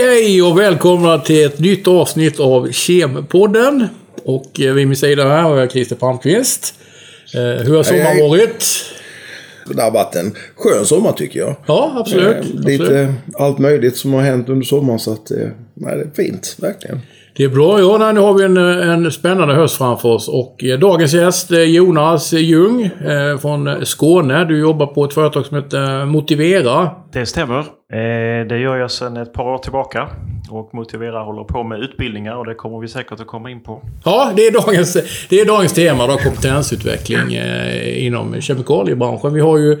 Hej hej och välkomna till ett nytt avsnitt av Kempodden. Och eh, vid min sida här har jag Christer Palmqvist. Eh, hur har sommaren hej. varit? Det har varit en skön sommar tycker jag. Ja, absolut. Eh, absolut. Lite allt möjligt som har hänt under sommaren så att eh, nej, det är fint, verkligen. Det är bra. Ja, nej, nu har vi en, en spännande höst framför oss. Och eh, dagens gäst är Jonas Ljung eh, från Skåne. Du jobbar på ett företag som heter Motivera. Det stämmer. Eh, det gör jag sedan ett par år tillbaka. Och Motivera håller på med utbildningar och det kommer vi säkert att komma in på. Ja, det är dagens, det är dagens tema då, kompetensutveckling eh, inom kemikaliebranschen. Vi har ju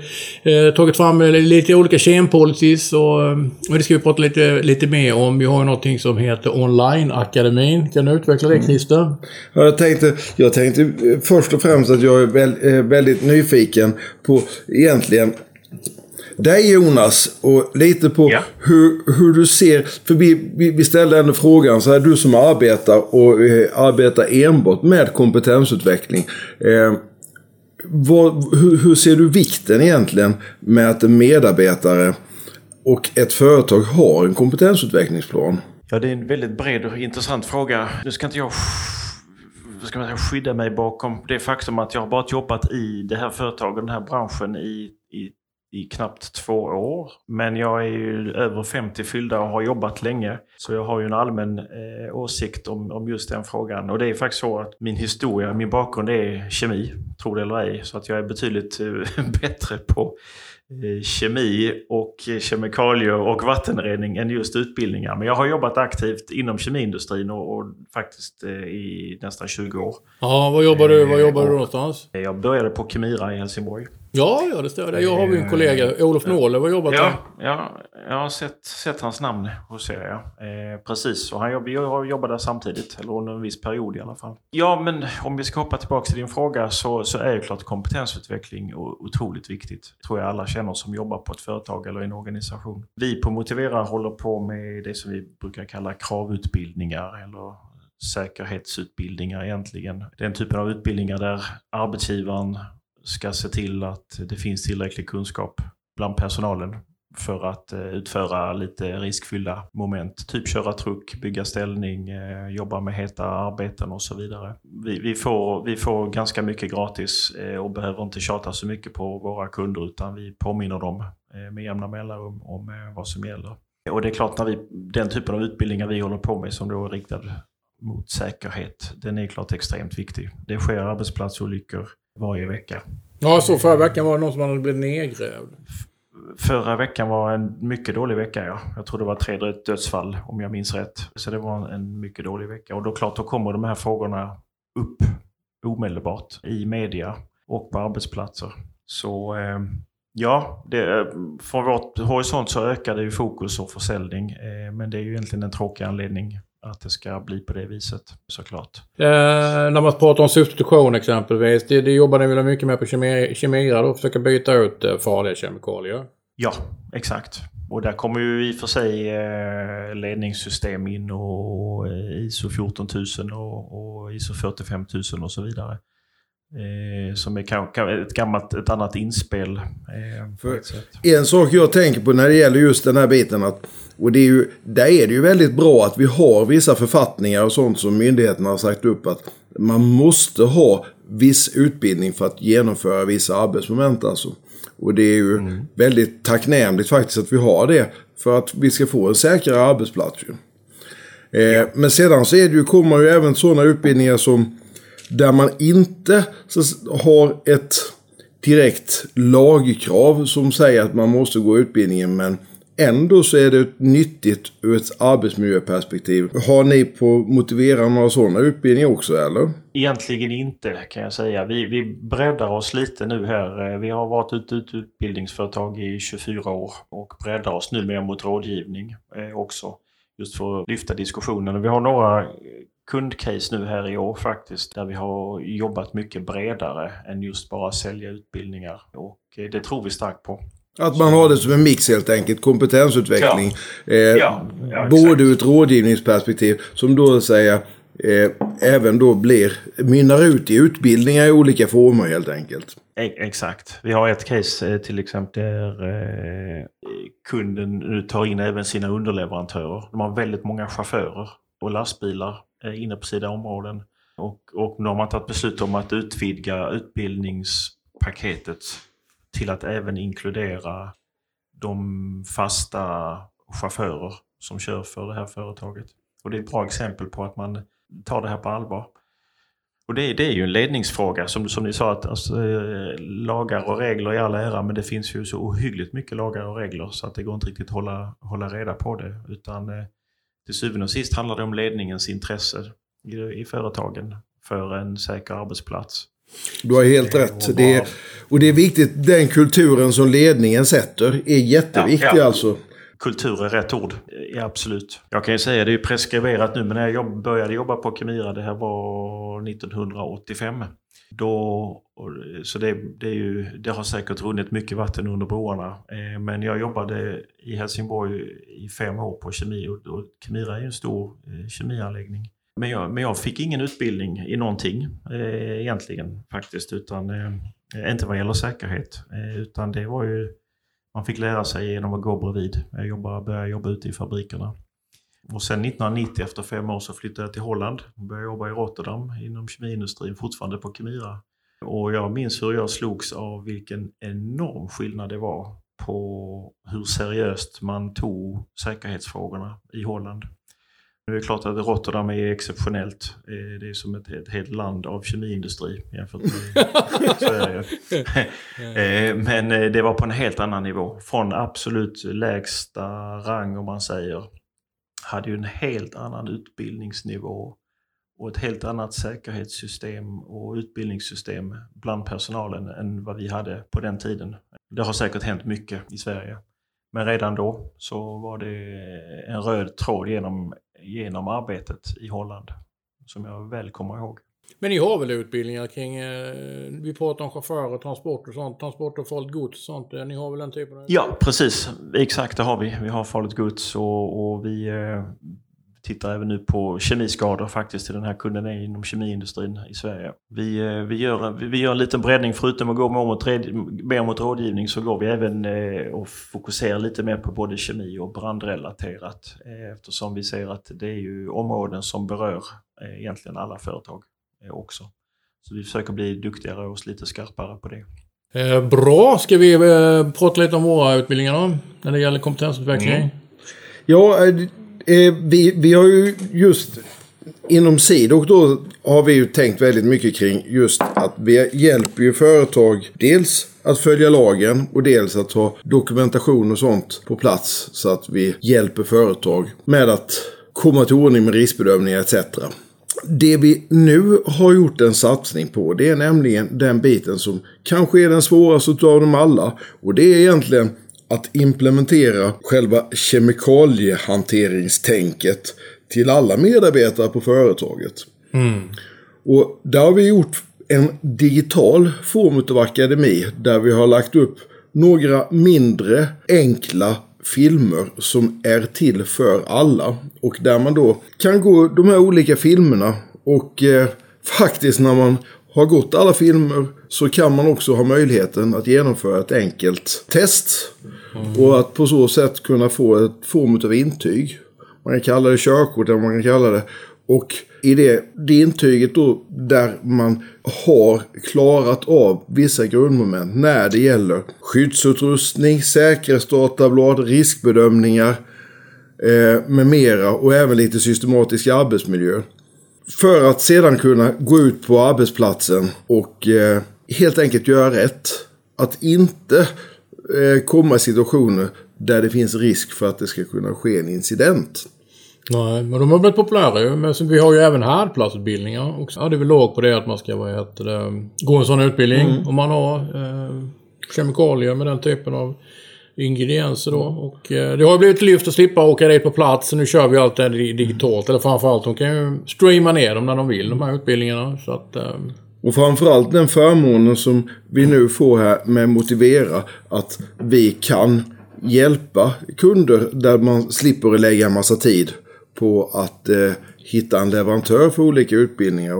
eh, tagit fram lite olika kempolicies och, eh, och det ska vi prata lite, lite mer om. Vi har ju någonting som heter Online-akademin. Kan du utveckla det Christer? Ja, Jag tänkte, jag tänkte eh, först och främst att jag är väl, eh, väldigt nyfiken på egentligen dig Jonas och lite på Ja. hur, hur du ser, för vi, vi, vi ställde ändå frågan så här, du som arbetar och eh, arbetar enbart med kompetensutveckling. Eh, vad, hur, hur ser du vikten egentligen med att en medarbetare och ett företag har en kompetensutvecklingsplan? Ja, det är en väldigt bred och intressant fråga. Nu ska inte jag ska man säga, skydda mig bakom det faktum att jag har bara jobbat i det här företaget, den här branschen i, i, i knappt två år. Men jag är ju över 50 fyllda och har jobbat länge. Så jag har ju en allmän eh, åsikt om, om just den frågan. Och det är faktiskt så att min historia, min bakgrund är kemi, tro det eller ej. Så att jag är betydligt eh, bättre på eh, kemi och kemikalier och vattenrening än just utbildningar. Men jag har jobbat aktivt inom kemiindustrin och, och faktiskt eh, i nästan 20 år. Ja, vad jobbar du, vad jobbar du någonstans? Jag började på Kemira i Helsingborg. Ja, ja, det stämmer. Jag har ju en kollega, Olof Nåhle, vad jobbat Ja, där? ja, jag har sett, sett hans namn hos er. Ja. Eh, precis, och han jobb, jag jobbade där samtidigt, eller under en viss period i alla fall. Ja, men om vi ska hoppa tillbaka till din fråga så, så är ju klart kompetensutveckling otroligt viktigt. tror jag alla känner som jobbar på ett företag eller en organisation. Vi på Motivera håller på med det som vi brukar kalla kravutbildningar eller säkerhetsutbildningar egentligen. Den typen av utbildningar där arbetsgivaren ska se till att det finns tillräcklig kunskap bland personalen för att eh, utföra lite riskfyllda moment. Typ köra truck, bygga ställning, eh, jobba med heta arbeten och så vidare. Vi, vi, får, vi får ganska mycket gratis eh, och behöver inte tjata så mycket på våra kunder utan vi påminner dem med jämna mellanrum om vad som gäller. Och det är klart när vi, den typen av utbildningar vi håller på med som då är riktad mot säkerhet, den är klart extremt viktig. Det sker arbetsplatsolyckor varje vecka. Ja, så förra veckan var det någon som hade blivit nedgrävd. Förra veckan var en mycket dålig vecka. Ja. Jag tror det var tre dödsfall om jag minns rätt. Så det var en mycket dålig vecka. Och då klart, då kommer de här frågorna upp omedelbart i media och på arbetsplatser. Så eh, ja, det, från vårt horisont så ökar det ju fokus och försäljning. Eh, men det är ju egentligen en tråkig anledning att det ska bli på det viset såklart. Eh, när man pratar om substitution exempelvis. Det, det jobbar ni väl mycket med på Kemi- Kemira då? Försöka byta ut eh, farliga kemikalier. Ja, exakt. Och där kommer ju i och för sig eh, ledningssystem in och eh, ISO 14000 och, ISO 45000 och så vidare. Eh, som är ett gammalt, ett annat inspel. Eh. En sak jag tänker på när det gäller just den här biten att och det är ju, där är det ju väldigt bra att vi har vissa författningar och sånt som myndigheterna har sagt upp att man måste ha viss utbildning för att genomföra vissa arbetsmoment alltså. Och det är ju väldigt tacknämligt faktiskt att vi har det för att vi ska få en säkrare arbetsplats. Eh, Men sedan så är det ju, kommer ju även sådana utbildningar som där man inte har ett direkt lagkrav som säger att man måste gå utbildningen men ändå så är det nyttigt ur ett arbetsmiljöperspektiv. Har ni på Motivera några sådana utbildningar också eller? Egentligen inte kan jag säga. Vi, vi breddar oss lite nu här. Vi har varit ett ut- utbildningsföretag i 24 år och breddar oss nu mer mot rådgivning eh, också. Just för att lyfta diskussionen. Vi har några kundcase nu här i år faktiskt där vi har jobbat mycket bredare än just bara sälja utbildningar. Och eh, det tror vi starkt på. Att man har det som en mix helt enkelt, kompetensutveckling. Eh, Ja, ja, både exakt. ur ett rådgivningsperspektiv som då säger eh, även då blir, mynnar ut i utbildningar i olika former helt enkelt. E- Exakt. Vi har ett case eh, till exempel där eh, kunden nu tar in även sina underleverantörer. De har väldigt många chaufförer och lastbilar eh, inne på sina områden. Och, och nu har man tagit beslut om att utvidga utbildningspaketet till att även inkludera de fasta chaufförer som kör för det här företaget. Och det är ett bra exempel på att man tar det här på allvar. Och det, det är ju en ledningsfråga. Som, som ni sa, att alltså, eh, lagar och regler i all ära, men det finns ju så ohyggligt mycket lagar och regler så att det går inte riktigt att hålla, hålla reda på det. Utan eh, till syvende och sist handlar det om ledningens intresse i, i företagen för en säker arbetsplats. Du har helt Eh, rätt. och Det är, och det är viktigt, den kulturen som ledningen sätter är jätteviktig Ja, ja. alltså. Kultur är rätt ord. Ja, absolut. Jag kan ju säga, det är ju preskriberat nu, men när jag jobb, började jobba på Kemira, det här var 1985. Då, så det, det, är ju, det har säkert runnit mycket vatten under broarna. Eh, men jag jobbade i Helsingborg i fem år på kemi och, och Kemira är ju en stor eh, kemianläggning. Men jag, men jag fick ingen utbildning i någonting eh, egentligen faktiskt, utan eh, inte vad gäller säkerhet. Eh, utan det var ju man fick lära sig genom att gå bredvid. Eh, jag jobbade, började jobba ute i fabrikerna. Och sen 1990 efter fem år så flyttade jag till Holland och började jobba i Rotterdam inom kemiindustrin, fortfarande på Kemira. Och jag minns hur jag slogs av vilken enorm skillnad det var på hur seriöst man tog säkerhetsfrågorna i Holland. Nu är det klart att Rotterdam är exceptionellt. Eh, Det är som ett, ett helt land av kemiindustri jämfört med Sverige. Eh, Men eh, det var på en helt annan nivå. Från absolut lägsta rang om man säger. Hade ju en helt annan utbildningsnivå och ett helt annat säkerhetssystem och utbildningssystem bland personalen än vad vi hade på den tiden. Det har säkert hänt mycket i Sverige. Men redan då så var det en röd tråd genom, genom arbetet i Holland som jag väl kommer ihåg. Men ni har väl utbildningar kring, eh, vi pratar om chaufförer, transport och sånt, transport och farligt gods och sånt. Eh, Ni har väl den typen av... Ja, precis. Exakt, det har vi. Vi har farligt gods och, och vi eh, tittar även nu på kemiskador faktiskt till den här kunden är inom kemiindustrin i Sverige. Vi, eh, vi, gör, vi, gör en liten breddning, förutom att gå mer mot, mer mot rådgivning så går vi även eh, och fokuserar lite mer på både kemi och brandrelaterat eh, eftersom vi ser att det är ju områden som berör egentligen alla företag också. Så vi försöker bli duktigare och lite skarpare på det. Bra, ska vi prata lite om våra utbildningar då? När det gäller kompetensutveckling. Mm. Ja, eh, vi, vi har ju just inom Sidok då har vi ju tänkt väldigt mycket kring just att vi hjälper ju företag dels att följa lagen och dels att ha dokumentation och sånt på plats så att vi hjälper företag med att komma till ordning med riskbedömningar etc. Det vi nu har gjort en satsning på det är nämligen den biten som kanske är den svåraste av dem alla och det är egentligen att implementera själva kemikaliehanteringstänket till alla medarbetare på företaget. Och där har vi gjort en digital form av akademi där vi har lagt upp några mindre enkla filmer som är till för alla. Och där man då kan gå de här olika filmerna och eh, faktiskt när man har gått alla filmer så kan man också ha möjligheten att genomföra ett enkelt test. Och att på så sätt kunna få ett form av intyg. Man kan kalla det körkort eller man kan kalla det. Och i det, det intyget då där man har klarat av vissa grundmoment när det gäller skyddsutrustning, säkerhetsdatablad, riskbedömningar eh, med mera och även lite systematisk arbetsmiljö. För att sedan kunna gå ut på arbetsplatsen och eh, helt enkelt göra rätt. Att inte eh, komma i situationer där det finns risk för att det ska kunna ske en incident. Nej, men de har blivit populära. Men vi har ju även härdplatsutbildningar också. Ja, det är väl låg på det att man ska vad heter det, gå en sån utbildning. Om man har eh, kemikalier med den typen av ingredienser då. Och eh, det har blivit lyft att slippa åka dit på plats. Nu kör vi allt det digitalt. Eller framförallt, de kan ju streama ner dem när de vill, de här utbildningarna. Så att... Eh, och framförallt den förmånen som vi nu får här med Motivera. Att vi kan hjälpa kunder där man slipper lägga en massa tid på att eh, hitta en leverantör för olika utbildningar.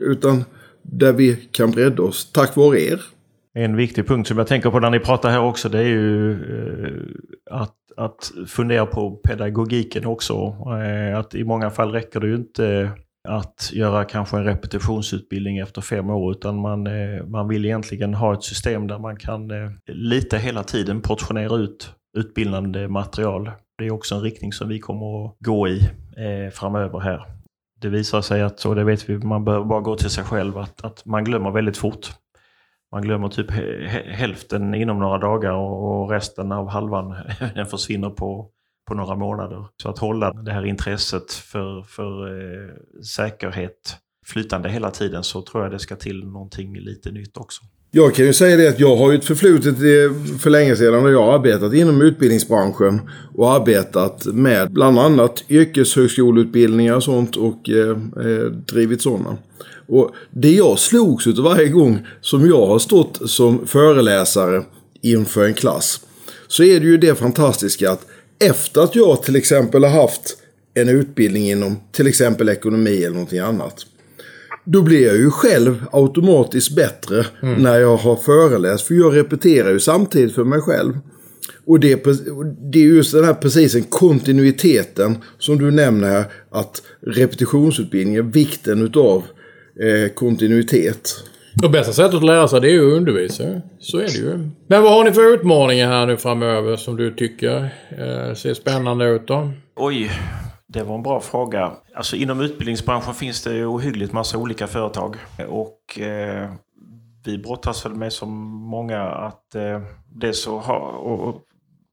Utan där vi kan bredda oss tack vare er. En viktig punkt som jag tänker på när ni pratar här också det är ju eh, att, att fundera på pedagogiken också. Eh, att i många fall räcker det ju inte att göra kanske en repetitionsutbildning efter fem år utan man, eh, man vill egentligen ha ett system där man kan eh, lite hela tiden portionera ut utbildande material. Det är också en riktning som vi kommer att gå i eh, framöver här. Det visar sig att, och det vet vi, man behöver bara gå till sig själv, att, att man glömmer väldigt fort man glömmer typ hälften inom några dagar och resten av halvan den försvinner på, på några månader. Så att hålla det här intresset för, för eh, säkerhet flytande hela tiden så tror jag det ska till någonting lite nytt också. Jag kan ju säga det att jag har ju ett förflutet för länge sedan när jag har arbetat inom utbildningsbranschen och arbetat med bland annat yrkeshögskoleutbildningar och sånt och eh, eh, drivit sådana. Och det jag slogs utav varje gång som jag har stått som föreläsare inför en klass så är det ju det fantastiska att efter att jag till exempel har haft en utbildning inom till exempel ekonomi eller någonting annat. Då blir jag ju själv automatiskt bättre mm. när jag har föreläst. För jag repeterar ju samtidigt för mig själv. Och det, det är just den här precis en kontinuiteten som du nämner här. Att repetitionsutbildningen, vikten utav eh, kontinuitet. Och bästa sättet att lära sig det är ju att undervisa. Så är det ju. Men vad har ni för utmaningar här nu framöver som du tycker eh, ser spännande ut då? Oj, det var en bra fråga. Alltså inom utbildningsbranschen finns det ju ohyggligt massa olika företag. Och eh, vi brottas väl med som många att eh, det så ha, och, och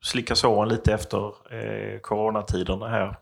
slicka såren lite efter eh, coronatiderna här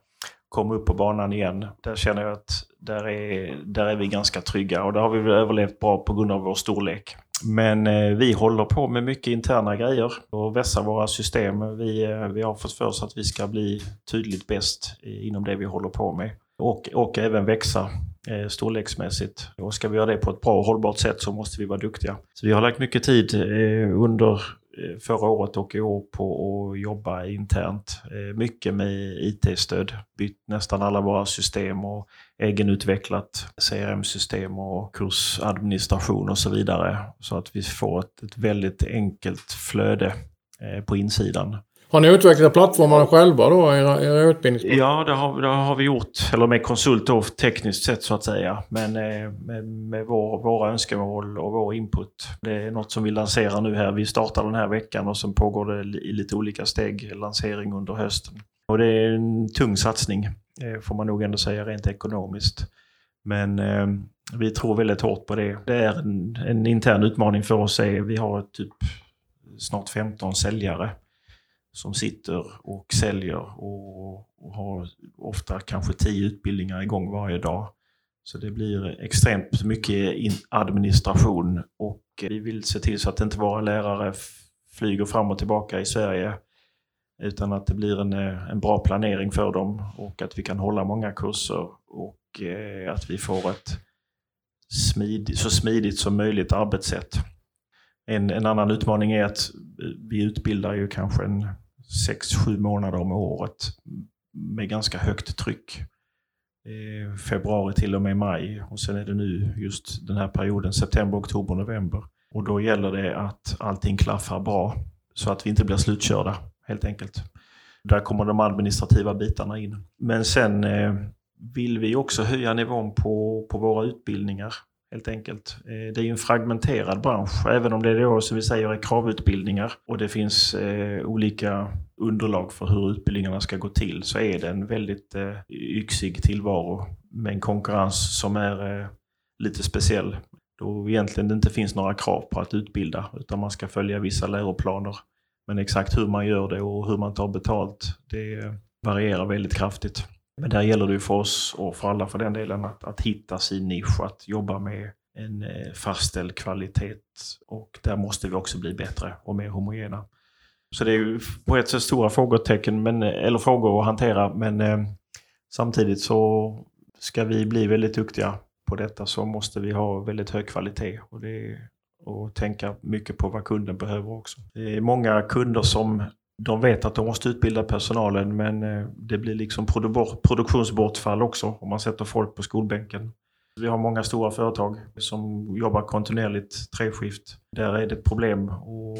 komma upp på banan igen. Där känner jag att där är, där är vi ganska trygga och där har vi väl överlevt bra på grund av vår storlek. Men eh, vi håller på med mycket interna grejer och vässar våra system. Vi, eh, vi har fått för oss att vi ska bli tydligt bäst inom det vi håller på med. Och, och även växa eh, storleksmässigt. Och ska vi göra det på ett bra och hållbart sätt så måste vi vara duktiga. Så vi har lagt mycket tid eh, under Eh, förra året och i år på att jobba internt. Eh, mycket med IT-stöd. Bytt nästan alla våra system och egenutvecklat CRM-system och kursadministration och så vidare. Så att vi får ett, ett väldigt enkelt flöde eh, på insidan. Har ni utvecklat plattformarna själva då, era, era utbildningsprogram? Ja, det har, det har vi gjort. Eller med konsult då, tekniskt sett så att säga. Men eh, med, med vår, våra önskemål och vår input. Det är något som vi lanserar nu här. Vi startar den här veckan och sen pågår det i lite olika steg, lansering under hösten. Och det är en tung satsning, eh, får man nog ändå säga rent ekonomiskt. Men eh, vi tror väldigt hårt på det. Det är en, en intern utmaning för oss. Vi har typ snart 15 säljare som sitter och säljer och, och har ofta kanske tio utbildningar igång varje dag. Så det blir extremt mycket administration och vi vill se till så att inte våra lärare flyger fram och tillbaka i Sverige utan att det blir en, eh, en bra planering för dem och att vi kan hålla många kurser och eh, att vi får ett smid, så smidigt som möjligt arbetssätt. En, en annan utmaning är att vi utbildar ju kanske en 6-7 månader om året med ganska högt tryck. Eh, februari till och med maj och sen är det nu just den här perioden september, oktober, november. Och då gäller det att allting klaffar bra så att vi inte blir slutkörda helt enkelt. Där kommer de administrativa bitarna in. Men sen eh, vill vi också höja nivån på, på våra utbildningar helt enkelt. Eh, det är ju en fragmenterad bransch, även om det då som vi säger är kravutbildningar och det finns eh, olika underlag för hur utbildningarna ska gå till så är det en väldigt eh, yxig tillvaro med en konkurrens som är eh, lite speciell. Då egentligen det inte finns några krav på att utbilda utan man ska följa vissa läroplaner. Men exakt hur man gör det och hur man tar betalt, det varierar väldigt kraftigt. Men där gäller det ju för oss och för alla för den delen att, att hitta sin nisch, att jobba med en eh, fastställd kvalitet och där måste vi också bli bättre och mer homogena. Så det är ju på ett sätt stora frågetecken, men, eh, eller frågor att hantera, men eh, samtidigt så ska vi bli väldigt duktiga på detta så måste vi ha väldigt hög kvalitet och, det, och tänka mycket på vad kunden behöver också. Det är många kunder som de vet att de måste utbilda personalen men eh, det blir liksom produktionsbortfall också om man sätter folk på skolbänken. Vi har många stora företag som jobbar kontinuerligt treskift. Där är det ett problem och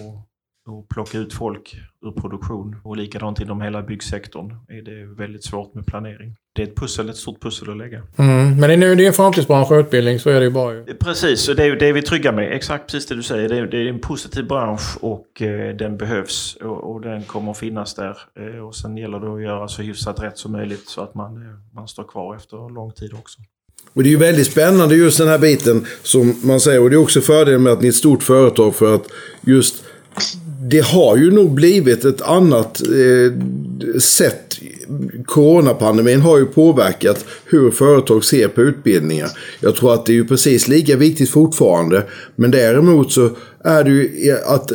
och plocka ut folk ur produktion. Och likadant inom hela byggsektorn är det väldigt svårt med planering. Det är ett pussel, ett stort pussel att lägga. Mm, men det är, det är en framtidsbransch och utbildning, så är det ju bara ju. Precis, och det är, det är vi trygga med. Exakt precis det du säger. Det är, det är en positiv bransch och eh, den behövs och, och, den kommer att finnas där. Eh, och sen gäller det att göra så hyfsat rätt som möjligt så att man, eh, man står kvar efter lång tid också. Och det är ju väldigt spännande just den här biten som man säger. Och det är också fördelen med att ni är ett stort företag för att just det har ju nog blivit ett annat eh, sätt. Coronapandemin har ju påverkat hur företag ser på utbildningar. Jag tror att det är ju precis lika viktigt fortfarande. Men däremot så är det ju att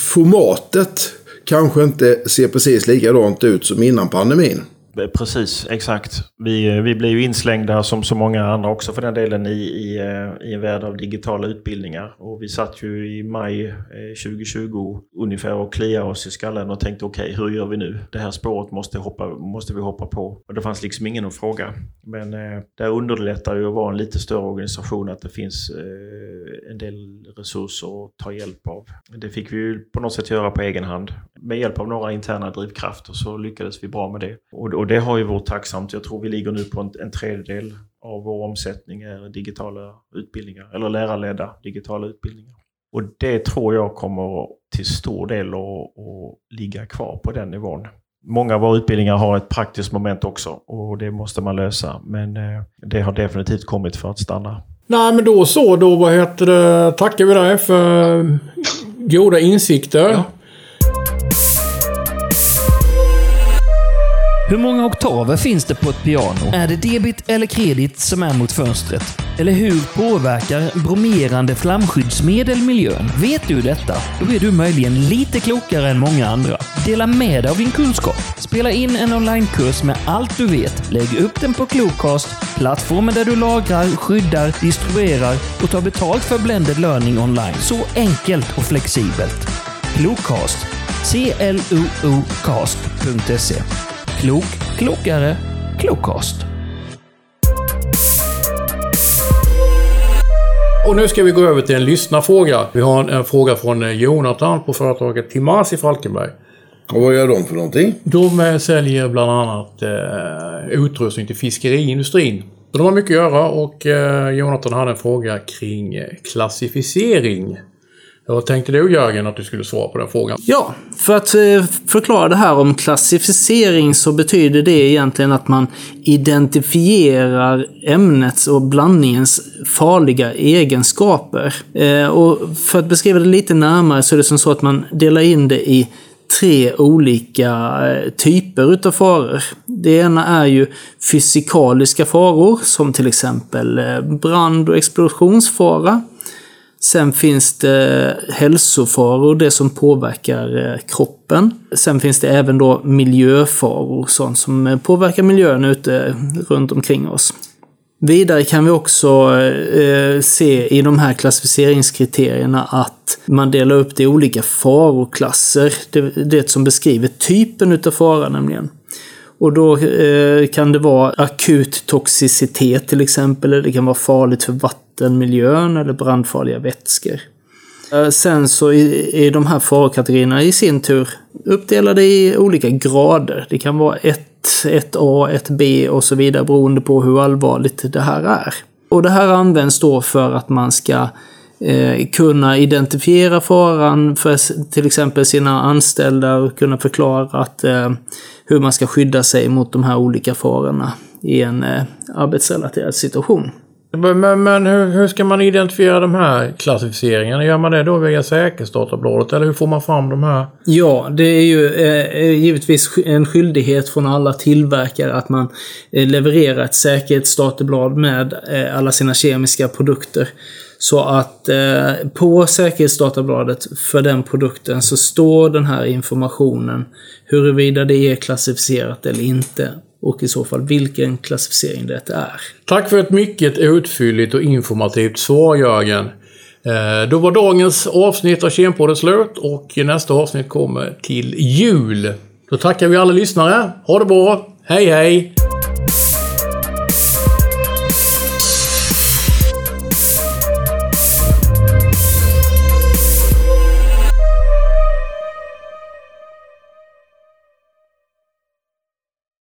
formatet kanske inte ser precis likadant ut som innan pandemin. Eh, precis, exakt. Vi, eh, vi blev ju inslängda som så många andra också för den delen i, i, eh, i en värld av digitala utbildningar. Och vi satt ju i maj 2020 ungefär och kliade oss i skallen och tänkte okej, okay, hur gör vi nu? Det här spåret måste, hoppa, måste vi hoppa på. Och det fanns liksom ingen att fråga. Men eh, det underlättar ju att vara en lite större organisation att det finns eh, en del resurser att ta hjälp av. Det fick vi ju på något sätt göra på egen hand. Med hjälp av några interna drivkrafter så lyckades vi bra med det. Och, och det har ju varit tacksamt. Jag tror vi ligger nu på en, en tredjedel av vår omsättning är digitala utbildningar, eller lärarledda digitala utbildningar. Och det tror jag kommer till stor del att, att ligga kvar på den nivån. Många av våra utbildningar har ett praktiskt moment också och det måste man lösa. Men eh, det har definitivt kommit för att stanna. Nej, men då så. Då vad heter det, tackar vi dig för goda insikter. Ja. Hur många oktaver finns det på ett piano? Är det debit eller kredit som är mot fönstret? Eller hur påverkar bromerande flamskyddsmedel miljön? Vet du detta? Då är du möjligen lite klokare än många andra. Dela med dig av din kunskap. Spela in en onlinekurs med allt du vet. Lägg upp den på Klokast, plattformen där du lagrar, skyddar, distribuerar och tar betalt för blended learning online. Så enkelt och flexibelt. Klokast. C-L-O-O-cast.se Klok, klokare, klokast. Och nu ska vi gå över till en lyssnarfråga. Vi har en, fråga från Jonathan på företaget Timas i Falkenberg. Och vad gör de för någonting? De eh, säljer bland annat eh, utrustning till fiskeriindustrin. Så de har mycket att göra och eh, Jonathan hade en fråga kring eh, klassificering. Vad tänkte du Jörgen att du skulle svara på den frågan? Ja, för att eh, förklara det här om klassificering så betyder det egentligen att man identifierar ämnets och blandningens farliga egenskaper. Eh, och för att beskriva det lite närmare så är det som så att man delar in det i tre olika eh, typer utav faror. Det ena är ju fysikaliska faror som till exempel brand och explosionsfara. Sen finns det hälsofaror, det som påverkar eh, kroppen. Sen finns det även då miljöfaror, sånt som eh, påverkar miljön ute runt omkring oss. Vidare kan vi också eh, se i de här klassificeringskriterierna att man delar upp det i olika faroklasser. Det, det som beskriver typen utav fara nämligen. Och då eh, kan det vara akut toxicitet till exempel, eller det kan vara farligt för vattenmiljön eller brandfarliga vätskor. Eh, sen så är de här farokategorierna i sin tur uppdelade i olika grader. Det kan vara 1, 1A, 1B och så vidare beroende på hur allvarligt det här är. Och det här används då för att man ska eh, kunna identifiera faran för till exempel sina anställda och kunna förklara att eh, hur man ska skydda sig mot de här olika farorna i en eh, arbetsrelaterad situation. Men, men hur, hur, ska man identifiera de här klassificeringarna? Gör man det då via säkerhetsdatabladet eller hur får man fram de här? Ja, det är ju eh, givetvis en skyldighet från alla tillverkare att man eh, levererar ett säkerhetsdatablad med eh, alla sina kemiska produkter. Så att eh, på säkerhetsdatabladet för den produkten så står den här informationen huruvida det är klassificerat eller inte. Och i så fall vilken klassificering det är. Tack för ett mycket utfylligt och informativt svar Jörgen. Eh, då var dagens avsnitt av Kempodden slut och nästa avsnitt kommer till jul. Då tackar vi alla lyssnare. Ha det bra. Hej hej!